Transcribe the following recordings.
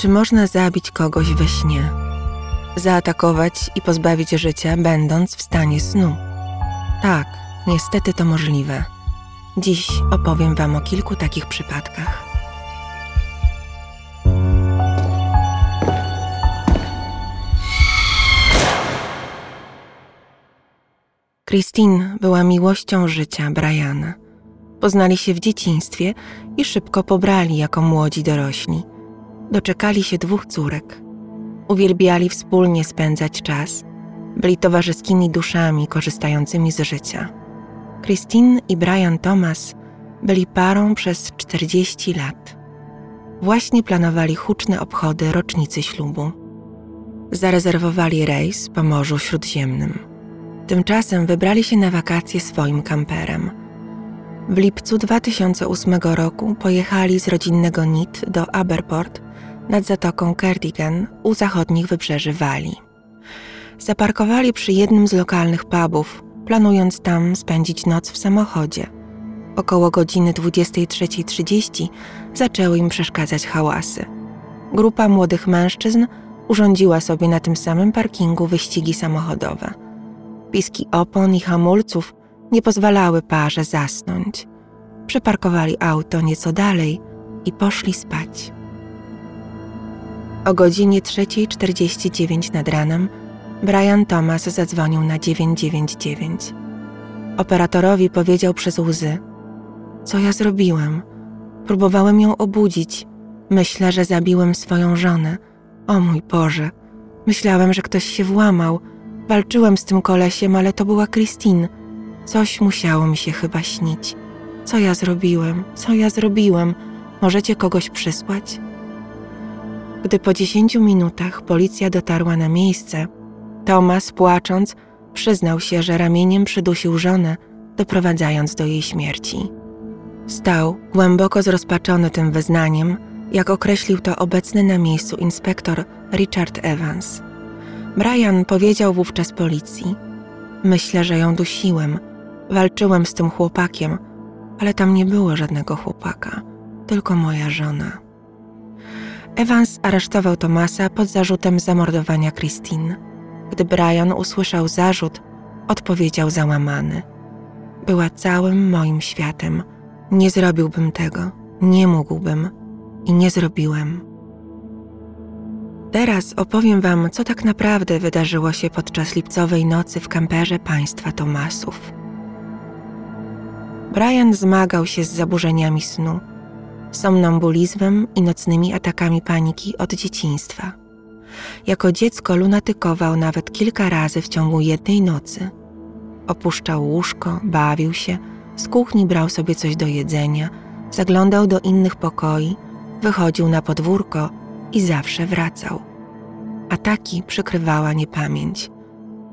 Czy można zabić kogoś we śnie? Zaatakować i pozbawić życia, będąc w stanie snu? Tak, niestety to możliwe. Dziś opowiem Wam o kilku takich przypadkach. Christine była miłością życia Briana. Poznali się w dzieciństwie i szybko pobrali jako młodzi dorośli. Doczekali się dwóch córek. Uwielbiali wspólnie spędzać czas. Byli towarzyskimi duszami korzystającymi z życia. Christine i Brian Thomas byli parą przez 40 lat. Właśnie planowali huczne obchody rocznicy ślubu. Zarezerwowali rejs po Morzu Śródziemnym. Tymczasem wybrali się na wakacje swoim kamperem – w lipcu 2008 roku pojechali z rodzinnego NIT do Aberport nad zatoką Cardigan u zachodnich wybrzeży Walii. Zaparkowali przy jednym z lokalnych pubów, planując tam spędzić noc w samochodzie. Około godziny 23.30 zaczęły im przeszkadzać hałasy. Grupa młodych mężczyzn urządziła sobie na tym samym parkingu wyścigi samochodowe. Piski opon i hamulców nie pozwalały parze zasnąć. Przeparkowali auto nieco dalej i poszli spać. O godzinie 3.49 nad ranem Brian Thomas zadzwonił na 999. Operatorowi powiedział przez łzy: Co ja zrobiłem? Próbowałem ją obudzić. Myślę, że zabiłem swoją żonę. O mój Boże! Myślałem, że ktoś się włamał. Walczyłem z tym kolesiem, ale to była Christine. Coś musiało mi się chyba śnić. Co ja zrobiłem? Co ja zrobiłem? Możecie kogoś przysłać? Gdy po dziesięciu minutach policja dotarła na miejsce, Tomas, płacząc, przyznał się, że ramieniem przydusił żonę, doprowadzając do jej śmierci. Stał, głęboko zrozpaczony tym wyznaniem, jak określił to obecny na miejscu inspektor Richard Evans. Brian powiedział wówczas policji: Myślę, że ją dusiłem Walczyłem z tym chłopakiem, ale tam nie było żadnego chłopaka, tylko moja żona. Evans aresztował Tomasa pod zarzutem zamordowania Christine. Gdy Brian usłyszał zarzut, odpowiedział załamany. Była całym moim światem. Nie zrobiłbym tego, nie mógłbym i nie zrobiłem. Teraz opowiem Wam, co tak naprawdę wydarzyło się podczas lipcowej nocy w kamperze państwa Tomasów. Brian zmagał się z zaburzeniami snu, somnambulizmem i nocnymi atakami paniki od dzieciństwa. Jako dziecko lunatykował nawet kilka razy w ciągu jednej nocy. Opuszczał łóżko, bawił się, z kuchni brał sobie coś do jedzenia, zaglądał do innych pokoi, wychodził na podwórko i zawsze wracał. Ataki przykrywała niepamięć.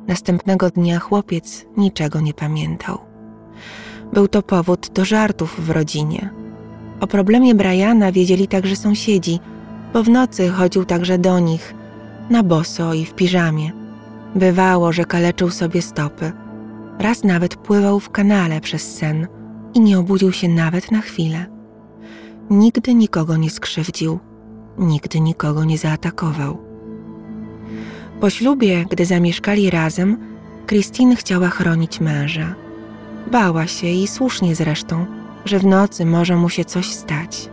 Następnego dnia chłopiec niczego nie pamiętał. Był to powód do żartów w rodzinie. O problemie Briana wiedzieli także sąsiedzi, bo w nocy chodził także do nich, na boso i w piżamie. Bywało, że kaleczył sobie stopy. Raz nawet pływał w kanale przez sen i nie obudził się nawet na chwilę. Nigdy nikogo nie skrzywdził, nigdy nikogo nie zaatakował. Po ślubie, gdy zamieszkali razem, Christine chciała chronić męża. Bała się i słusznie zresztą, że w nocy może mu się coś stać.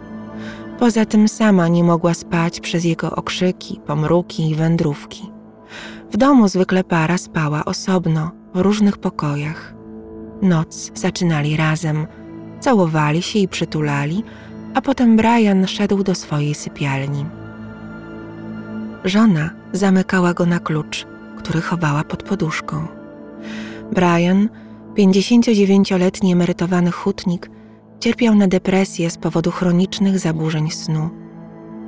Poza tym sama nie mogła spać przez jego okrzyki, pomruki i wędrówki. W domu zwykle para spała osobno, w różnych pokojach. Noc zaczynali razem, całowali się i przytulali, a potem Brian szedł do swojej sypialni. Żona zamykała go na klucz, który chowała pod poduszką. Brian 59-letni emerytowany hutnik cierpiał na depresję z powodu chronicznych zaburzeń snu.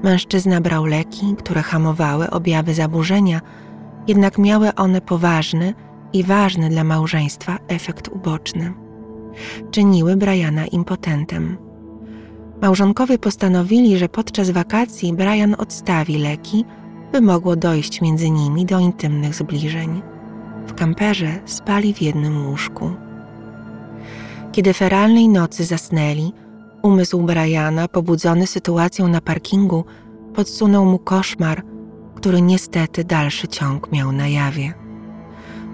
Mężczyzna brał leki, które hamowały objawy zaburzenia, jednak miały one poważny i ważny dla małżeństwa efekt uboczny. Czyniły Briana impotentem. Małżonkowie postanowili, że podczas wakacji Brian odstawi leki, by mogło dojść między nimi do intymnych zbliżeń. W kamperze spali w jednym łóżku. Kiedy feralnej nocy zasnęli, umysł Briana, pobudzony sytuacją na parkingu, podsunął mu koszmar, który niestety dalszy ciąg miał na jawie.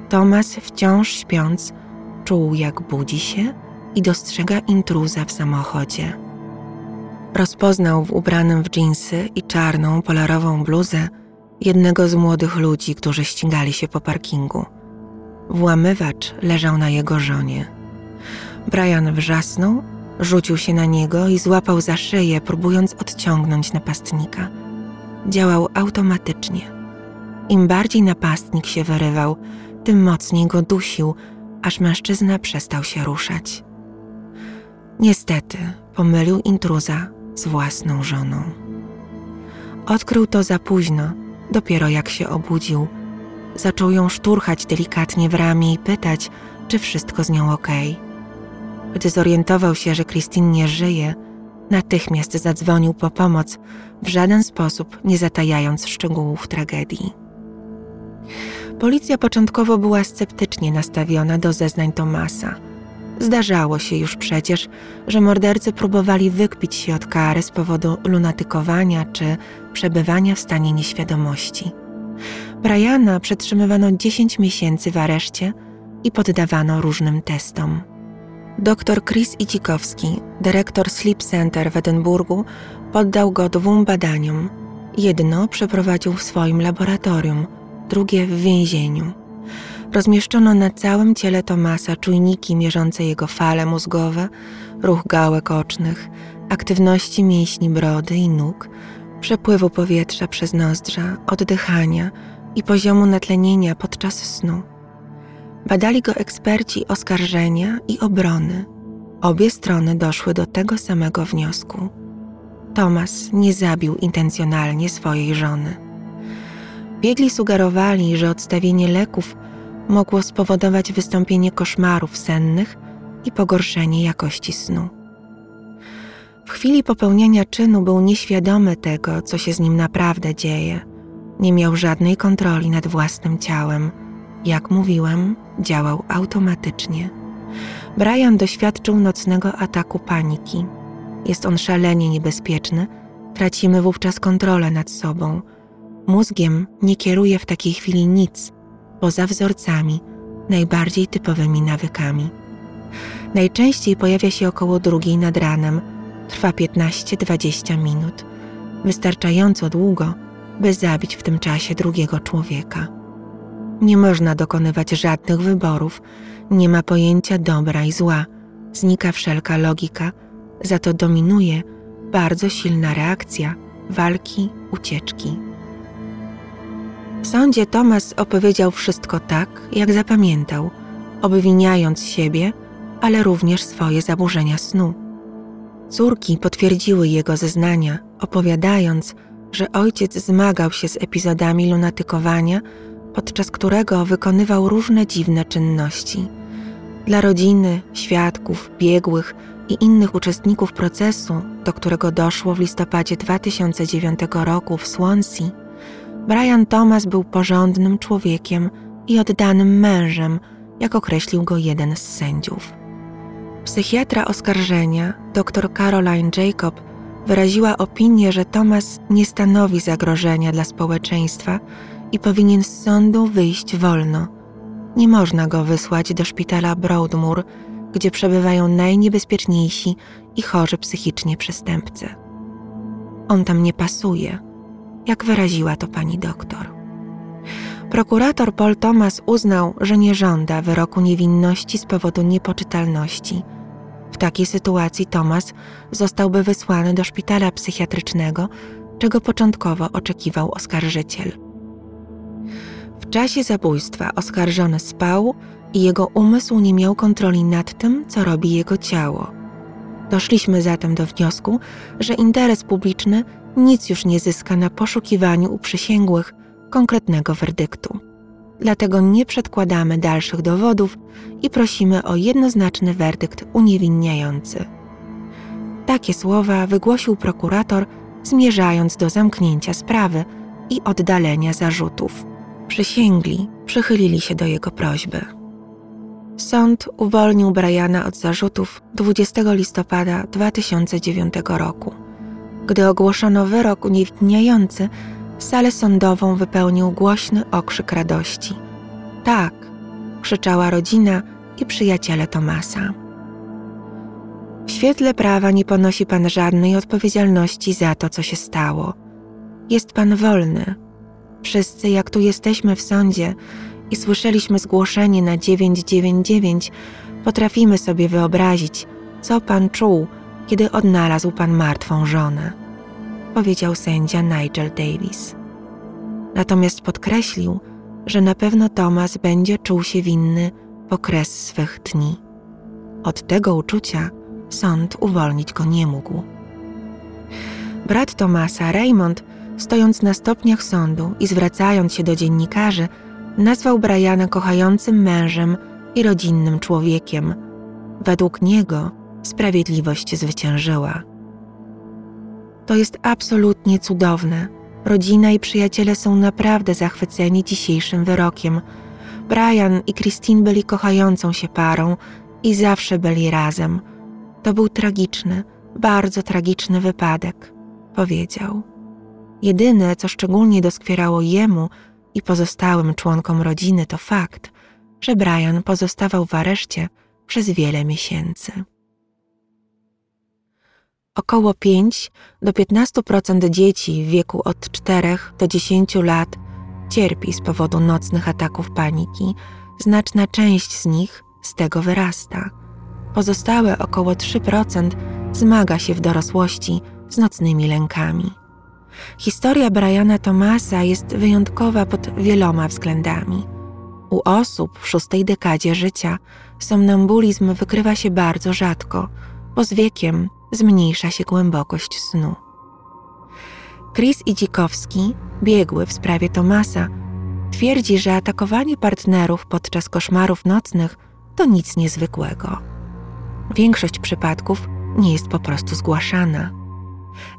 Tomas, wciąż śpiąc, czuł, jak budzi się i dostrzega intruza w samochodzie. Rozpoznał w ubranym w dżinsy i czarną polarową bluzę jednego z młodych ludzi, którzy ścigali się po parkingu. Włamywacz leżał na jego żonie. Brian wrzasnął, rzucił się na niego i złapał za szyję, próbując odciągnąć napastnika. Działał automatycznie. Im bardziej napastnik się wyrywał, tym mocniej go dusił, aż mężczyzna przestał się ruszać. Niestety pomylił intruza z własną żoną. Odkrył to za późno, dopiero jak się obudził. Zaczął ją szturchać delikatnie w ramię i pytać, czy wszystko z nią ok. Gdy zorientował się, że Christine nie żyje, natychmiast zadzwonił po pomoc, w żaden sposób nie zatajając szczegółów tragedii. Policja początkowo była sceptycznie nastawiona do zeznań Tomasa. Zdarzało się już przecież, że mordercy próbowali wykpić się od kary z powodu lunatykowania czy przebywania w stanie nieświadomości. Briana przetrzymywano 10 miesięcy w areszcie i poddawano różnym testom. Dr Chris Icikowski, dyrektor Sleep Center w Edynburgu, poddał go dwóm badaniom. Jedno przeprowadził w swoim laboratorium, drugie w więzieniu. Rozmieszczono na całym ciele Tomasa czujniki mierzące jego fale mózgowe, ruch gałek ocznych, aktywności mięśni brody i nóg, przepływu powietrza przez nozdrza, oddychania i poziomu natlenienia podczas snu. Badali go eksperci oskarżenia i obrony. Obie strony doszły do tego samego wniosku. Tomas nie zabił intencjonalnie swojej żony. Biegli sugerowali, że odstawienie leków mogło spowodować wystąpienie koszmarów sennych i pogorszenie jakości snu. W chwili popełniania czynu był nieświadomy tego, co się z nim naprawdę dzieje. Nie miał żadnej kontroli nad własnym ciałem. Jak mówiłem, działał automatycznie. Brian doświadczył nocnego ataku paniki. Jest on szalenie niebezpieczny, tracimy wówczas kontrolę nad sobą. Mózgiem nie kieruje w takiej chwili nic poza wzorcami, najbardziej typowymi nawykami. Najczęściej pojawia się około drugiej nad ranem, trwa 15-20 minut, wystarczająco długo, by zabić w tym czasie drugiego człowieka. Nie można dokonywać żadnych wyborów, nie ma pojęcia dobra i zła, znika wszelka logika, za to dominuje bardzo silna reakcja walki, ucieczki. W sądzie Tomas opowiedział wszystko tak, jak zapamiętał, obwiniając siebie, ale również swoje zaburzenia snu. Córki potwierdziły jego zeznania, opowiadając, że ojciec zmagał się z epizodami lunatykowania, podczas którego wykonywał różne dziwne czynności. Dla rodziny, świadków, biegłych i innych uczestników procesu, do którego doszło w listopadzie 2009 roku w Swansea, Brian Thomas był porządnym człowiekiem i oddanym mężem, jak określił go jeden z sędziów. Psychiatra oskarżenia, dr Caroline Jacob, wyraziła opinię, że Thomas nie stanowi zagrożenia dla społeczeństwa i powinien z sądu wyjść wolno. Nie można go wysłać do szpitala Broadmoor, gdzie przebywają najniebezpieczniejsi i chorzy psychicznie przestępcy. On tam nie pasuje, jak wyraziła to pani doktor. Prokurator Paul Thomas uznał, że nie żąda wyroku niewinności z powodu niepoczytalności. W takiej sytuacji Thomas zostałby wysłany do szpitala psychiatrycznego, czego początkowo oczekiwał oskarżyciel. Czasie zabójstwa oskarżony spał i jego umysł nie miał kontroli nad tym, co robi jego ciało. Doszliśmy zatem do wniosku, że interes publiczny nic już nie zyska na poszukiwaniu u przysięgłych konkretnego werdyktu. Dlatego nie przedkładamy dalszych dowodów i prosimy o jednoznaczny werdykt uniewinniający. Takie słowa wygłosił prokurator, zmierzając do zamknięcia sprawy i oddalenia zarzutów. Przysięgli przychylili się do jego prośby. Sąd uwolnił Briana od zarzutów 20 listopada 2009 roku. Gdy ogłoszono wyrok uniewinniający, salę sądową wypełnił głośny okrzyk radości. Tak, krzyczała rodzina i przyjaciele Tomasa. W świetle prawa nie ponosi pan żadnej odpowiedzialności za to, co się stało. Jest pan wolny. Wszyscy, jak tu jesteśmy w sądzie i słyszeliśmy zgłoszenie na 999, potrafimy sobie wyobrazić, co pan czuł, kiedy odnalazł pan martwą żonę, powiedział sędzia Nigel Davis. Natomiast podkreślił, że na pewno Thomas będzie czuł się winny po kres swych dni. Od tego uczucia sąd uwolnić go nie mógł. Brat Tomasa, Raymond, stojąc na stopniach sądu i zwracając się do dziennikarzy, nazwał Briana kochającym mężem i rodzinnym człowiekiem. Według niego sprawiedliwość zwyciężyła. To jest absolutnie cudowne. Rodzina i przyjaciele są naprawdę zachwyceni dzisiejszym wyrokiem. Brian i Christine byli kochającą się parą i zawsze byli razem. To był tragiczny, bardzo tragiczny wypadek, powiedział. Jedyne, co szczególnie doskwierało jemu i pozostałym członkom rodziny, to fakt, że Brian pozostawał w areszcie przez wiele miesięcy. Około 5 do 15% dzieci w wieku od 4 do 10 lat cierpi z powodu nocnych ataków paniki. Znaczna część z nich z tego wyrasta. Pozostałe około 3% zmaga się w dorosłości z nocnymi lękami. Historia Briana Thomasa jest wyjątkowa pod wieloma względami. U osób w szóstej dekadzie życia somnambulizm wykrywa się bardzo rzadko, bo z wiekiem zmniejsza się głębokość snu. Chris Idzikowski, biegły w sprawie Tomasa, twierdzi, że atakowanie partnerów podczas koszmarów nocnych to nic niezwykłego. Większość przypadków nie jest po prostu zgłaszana.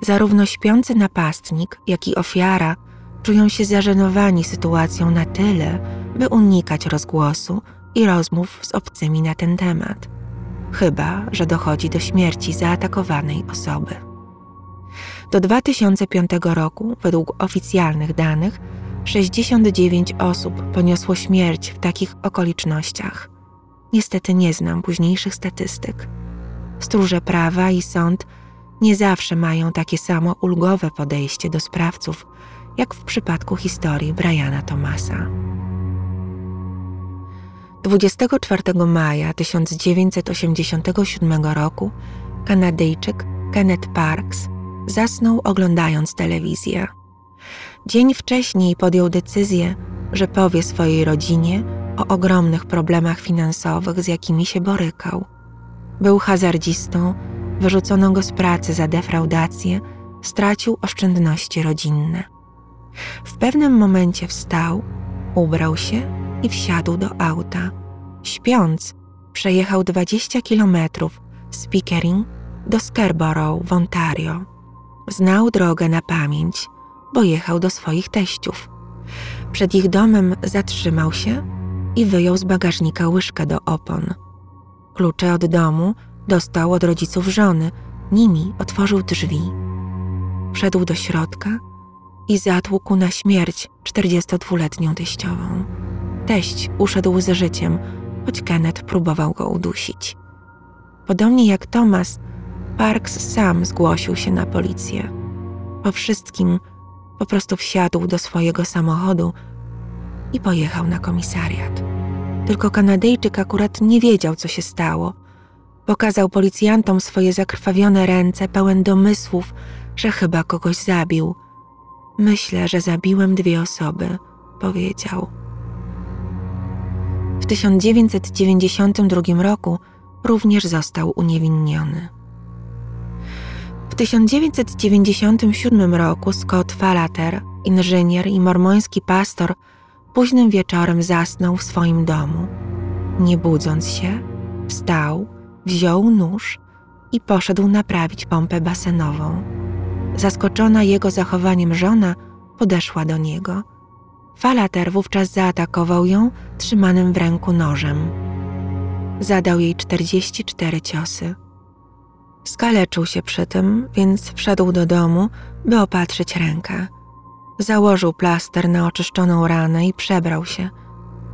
Zarówno śpiący napastnik, jak i ofiara czują się zażenowani sytuacją na tyle, by unikać rozgłosu i rozmów z obcymi na ten temat chyba że dochodzi do śmierci zaatakowanej osoby. Do 2005 roku, według oficjalnych danych, 69 osób poniosło śmierć w takich okolicznościach. Niestety nie znam późniejszych statystyk. Stróże prawa i sąd nie zawsze mają takie samo ulgowe podejście do sprawców, jak w przypadku historii Briana Thomasa. 24 maja 1987 roku Kanadyjczyk Kenneth Parks zasnął oglądając telewizję. Dzień wcześniej podjął decyzję, że powie swojej rodzinie o ogromnych problemach finansowych, z jakimi się borykał. Był hazardzistą, wyrzucono go z pracy za defraudację, stracił oszczędności rodzinne. W pewnym momencie wstał, ubrał się i wsiadł do auta. Śpiąc, przejechał 20 kilometrów z Pickering do Scarborough w Ontario. Znał drogę na pamięć, bo jechał do swoich teściów. Przed ich domem zatrzymał się i wyjął z bagażnika łyżkę do opon. Klucze od domu dostał od rodziców żony, nimi otworzył drzwi. Wszedł do środka i zatłukł na śmierć 42-letnią teściową. Teść uszedł z życiem, choć Kenneth próbował go udusić. Podobnie jak Thomas, Parks sam zgłosił się na policję. Po wszystkim po prostu wsiadł do swojego samochodu i pojechał na komisariat. Tylko Kanadyjczyk akurat nie wiedział, co się stało. Pokazał policjantom swoje zakrwawione ręce, pełen domysłów, że chyba kogoś zabił. Myślę, że zabiłem dwie osoby, powiedział. W 1992 roku również został uniewinniony. W 1997 roku Scott Falater, inżynier i mormoński pastor, późnym wieczorem zasnął w swoim domu. Nie budząc się, wstał, wziął nóż i poszedł naprawić pompę basenową. Zaskoczona jego zachowaniem żona podeszła do niego – Falater wówczas zaatakował ją trzymanym w ręku nożem. Zadał jej 44 ciosy. Skaleczył się przy tym, więc wszedł do domu, by opatrzyć rękę. Założył plaster na oczyszczoną ranę i przebrał się.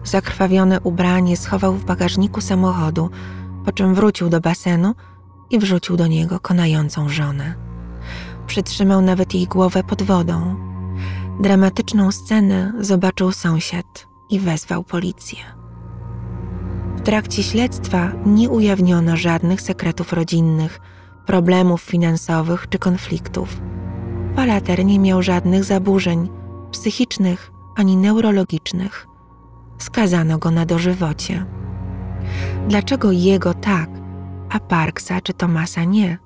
Zakrwawione ubranie schował w bagażniku samochodu, po czym wrócił do basenu i wrzucił do niego konającą żonę. Przytrzymał nawet jej głowę pod wodą. Dramatyczną scenę zobaczył sąsiad i wezwał policję. W trakcie śledztwa nie ujawniono żadnych sekretów rodzinnych, problemów finansowych czy konfliktów. Falater nie miał żadnych zaburzeń psychicznych ani neurologicznych. Skazano go na dożywocie. Dlaczego jego tak, a Parksa czy Tomasa nie?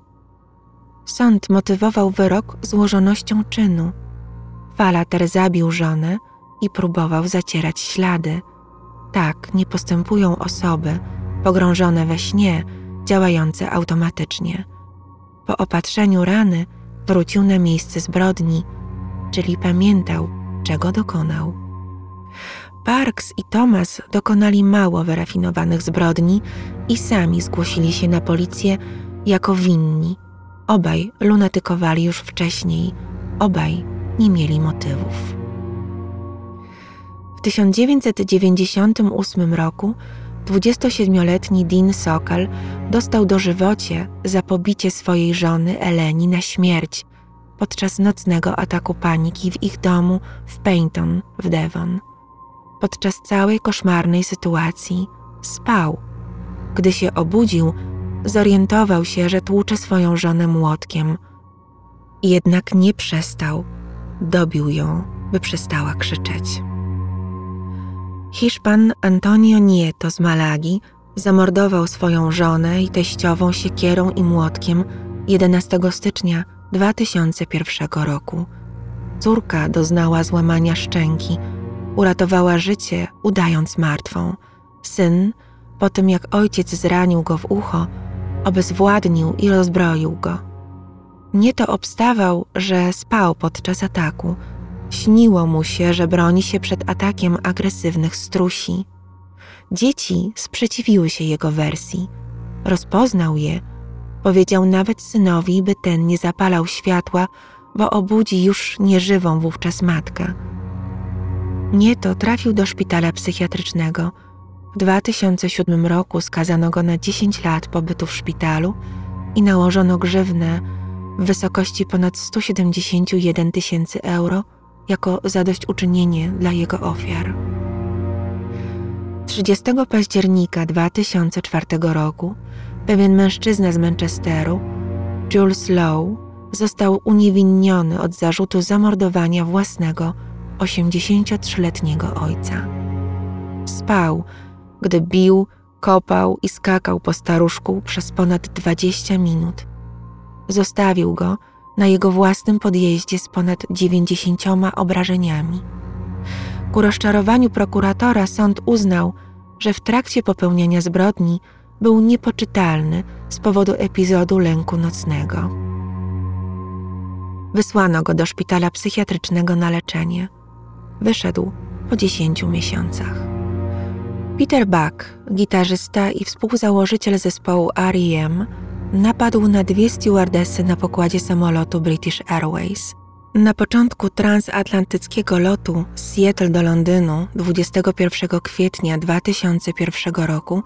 Sąd motywował wyrok złożonością czynu. Falater zabił żonę i próbował zacierać ślady. Tak nie postępują osoby pogrążone we śnie, działające automatycznie. Po opatrzeniu rany wrócił na miejsce zbrodni, czyli pamiętał, czego dokonał. Parks i Thomas dokonali mało wyrafinowanych zbrodni i sami zgłosili się na policję jako winni. Obaj lunatykowali już wcześniej, obaj nie mieli motywów. W 1998 roku 27-letni Dean Sokal dostał dożywocie za pobicie swojej żony Eleni na śmierć podczas nocnego ataku paniki w ich domu w Paynton w Devon. Podczas całej koszmarnej sytuacji spał. Gdy się obudził, zorientował się, że tłucze swoją żonę młotkiem. Jednak nie przestał. Dobił ją, by przestała krzyczeć. Hiszpan Antonio Nieto z Malagi zamordował swoją żonę i teściową siekierą i młotkiem 11 stycznia 2001 roku. Córka doznała złamania szczęki, uratowała życie, udając martwą. Syn, po tym jak ojciec zranił go w ucho, obezwładnił i rozbroił go. Nieto obstawał, że spał podczas ataku – Śniło mu się, że broni się przed atakiem agresywnych strusi. Dzieci sprzeciwiły się jego wersji. Rozpoznał je, powiedział nawet synowi, by ten nie zapalał światła, bo obudzi już nieżywą wówczas matkę. Nieto trafił do szpitala psychiatrycznego. W 2007 roku skazano go na 10 lat pobytu w szpitalu i nałożono grzywnę w wysokości ponad 171 tysięcy euro jako zadośćuczynienie dla jego ofiar. 30 października 2004 roku pewien mężczyzna z Manchesteru, Jules Lowe, został uniewinniony od zarzutu zamordowania własnego 83-letniego ojca. Spał, gdy bił, kopał i skakał po staruszku przez ponad 20 minut. Zostawił go, na jego własnym podjeździe z ponad dziewięćdziesięcioma obrażeniami. Ku rozczarowaniu prokuratora sąd uznał, że w trakcie popełniania zbrodni był niepoczytalny z powodu epizodu lęku nocnego. Wysłano go do szpitala psychiatrycznego na leczenie. Wyszedł po dziesięciu miesiącach. Peter Buck, gitarzysta i współzałożyciel zespołu R.E.M., napadł na dwie stewardesy na pokładzie samolotu British Airways. Na początku transatlantyckiego lotu z Seattle do Londynu 21 kwietnia 2001 roku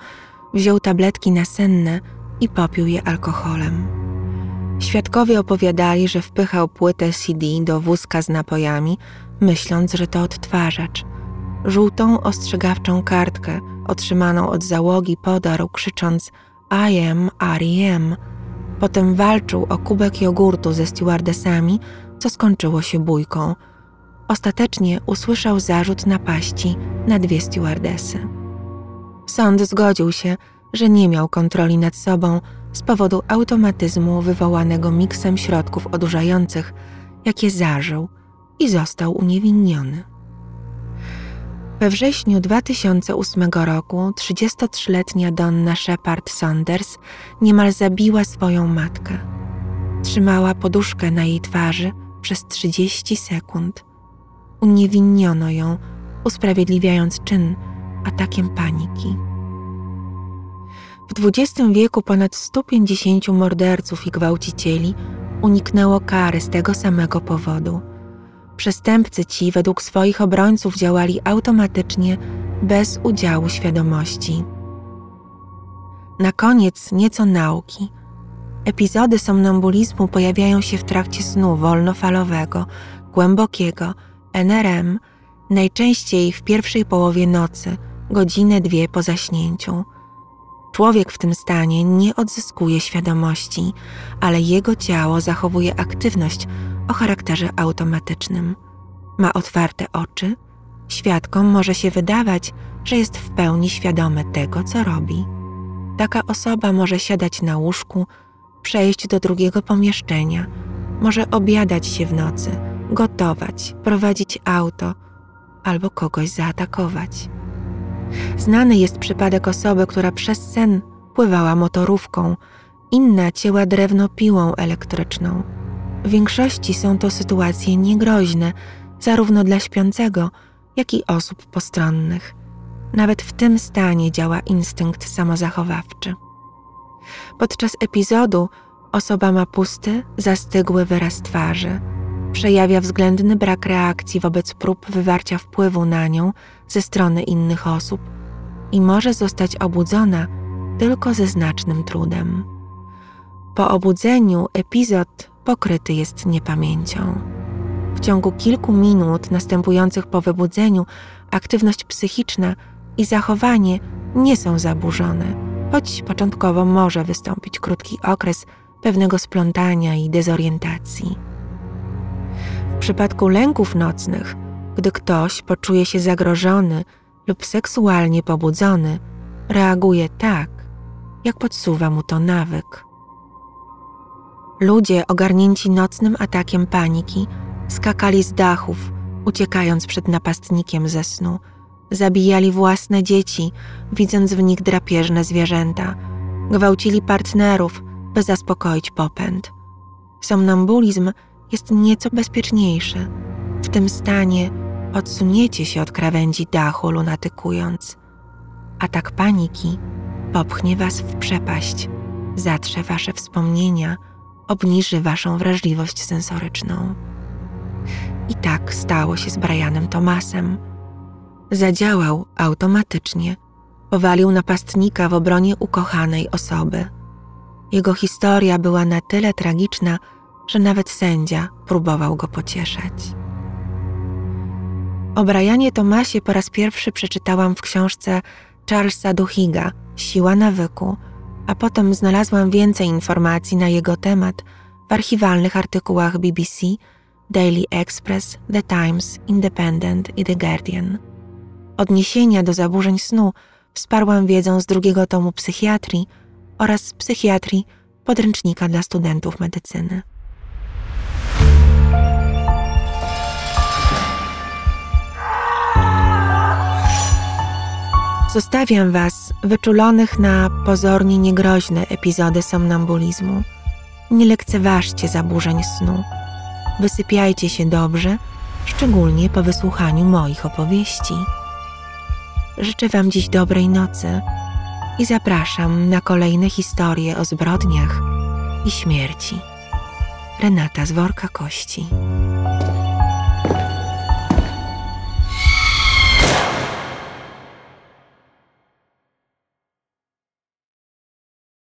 wziął tabletki nasenne i popił je alkoholem. Świadkowie opowiadali, że wpychał płytę CD do wózka z napojami, myśląc, że to odtwarzacz. Żółtą ostrzegawczą kartkę otrzymaną od załogi podarł, krzycząc – i am R.E.M. Potem walczył o kubek jogurtu ze stewardesami, co skończyło się bójką. Ostatecznie usłyszał zarzut napaści na dwie stewardesy. Sąd zgodził się, że nie miał kontroli nad sobą z powodu automatyzmu wywołanego miksem środków odurzających, jakie zażył i został uniewinniony. We wrześniu 2008 roku 33-letnia Donna Shepard Saunders niemal zabiła swoją matkę. Trzymała poduszkę na jej twarzy przez 30 sekund. Uniewinniono ją, usprawiedliwiając czyn atakiem paniki. W XX wieku ponad 150 morderców i gwałcicieli uniknęło kary z tego samego powodu. Przestępcy ci według swoich obrońców działali automatycznie, bez udziału świadomości. Na koniec nieco nauki. Epizody somnambulizmu pojawiają się w trakcie snu wolnofalowego, głębokiego, NRM, najczęściej w pierwszej połowie nocy, godzinę dwie po zaśnięciu. Człowiek w tym stanie nie odzyskuje świadomości, ale jego ciało zachowuje aktywność o charakterze automatycznym. Ma otwarte oczy, świadkom może się wydawać, że jest w pełni świadomy tego, co robi. Taka osoba może siadać na łóżku, przejść do drugiego pomieszczenia, może obiadać się w nocy, gotować, prowadzić auto albo kogoś zaatakować. Znany jest przypadek osoby, która przez sen pływała motorówką, inna cięła drewno piłą elektryczną. W większości są to sytuacje niegroźne, zarówno dla śpiącego, jak i osób postronnych. Nawet w tym stanie działa instynkt samozachowawczy. Podczas epizodu osoba ma pusty, zastygły wyraz twarzy. Przejawia względny brak reakcji wobec prób wywarcia wpływu na nią ze strony innych osób i może zostać obudzona tylko ze znacznym trudem. Po obudzeniu epizod pokryty jest niepamięcią. W ciągu kilku minut następujących po wybudzeniu aktywność psychiczna i zachowanie nie są zaburzone, choć początkowo może wystąpić krótki okres pewnego splątania i dezorientacji. W przypadku lęków nocnych, gdy ktoś poczuje się zagrożony lub seksualnie pobudzony, reaguje tak, jak podsuwa mu to nawyk. Ludzie ogarnięci nocnym atakiem paniki skakali z dachów, uciekając przed napastnikiem ze snu, zabijali własne dzieci, widząc w nich drapieżne zwierzęta, gwałcili partnerów, by zaspokoić popęd. Somnambulizm jest nieco bezpieczniejszy. W tym stanie odsuniecie się od krawędzi dachu, lunatykując. Atak paniki popchnie was w przepaść, zatrze wasze wspomnienia, obniży waszą wrażliwość sensoryczną. I tak stało się z Brianem Tomasem. Zadziałał automatycznie. Powalił napastnika w obronie ukochanej osoby. Jego historia była na tyle tragiczna, że nawet sędzia próbował go pocieszać. O Brianie Tomasie po raz pierwszy przeczytałam w książce Charlesa Duhiga Siła nawyku, a potem znalazłam więcej informacji na jego temat w archiwalnych artykułach BBC, Daily Express, The Times, Independent i The Guardian. Odniesienia do zaburzeń snu wsparłam wiedzą z drugiego tomu psychiatrii oraz psychiatrii podręcznika dla studentów medycyny. Zostawiam Was wyczulonych na pozornie niegroźne epizody somnambulizmu. Nie lekceważcie zaburzeń snu. Wysypiajcie się dobrze, szczególnie po wysłuchaniu moich opowieści. Życzę Wam dziś dobrej nocy i zapraszam na kolejne historie o zbrodniach i śmierci. Renata z worka kości.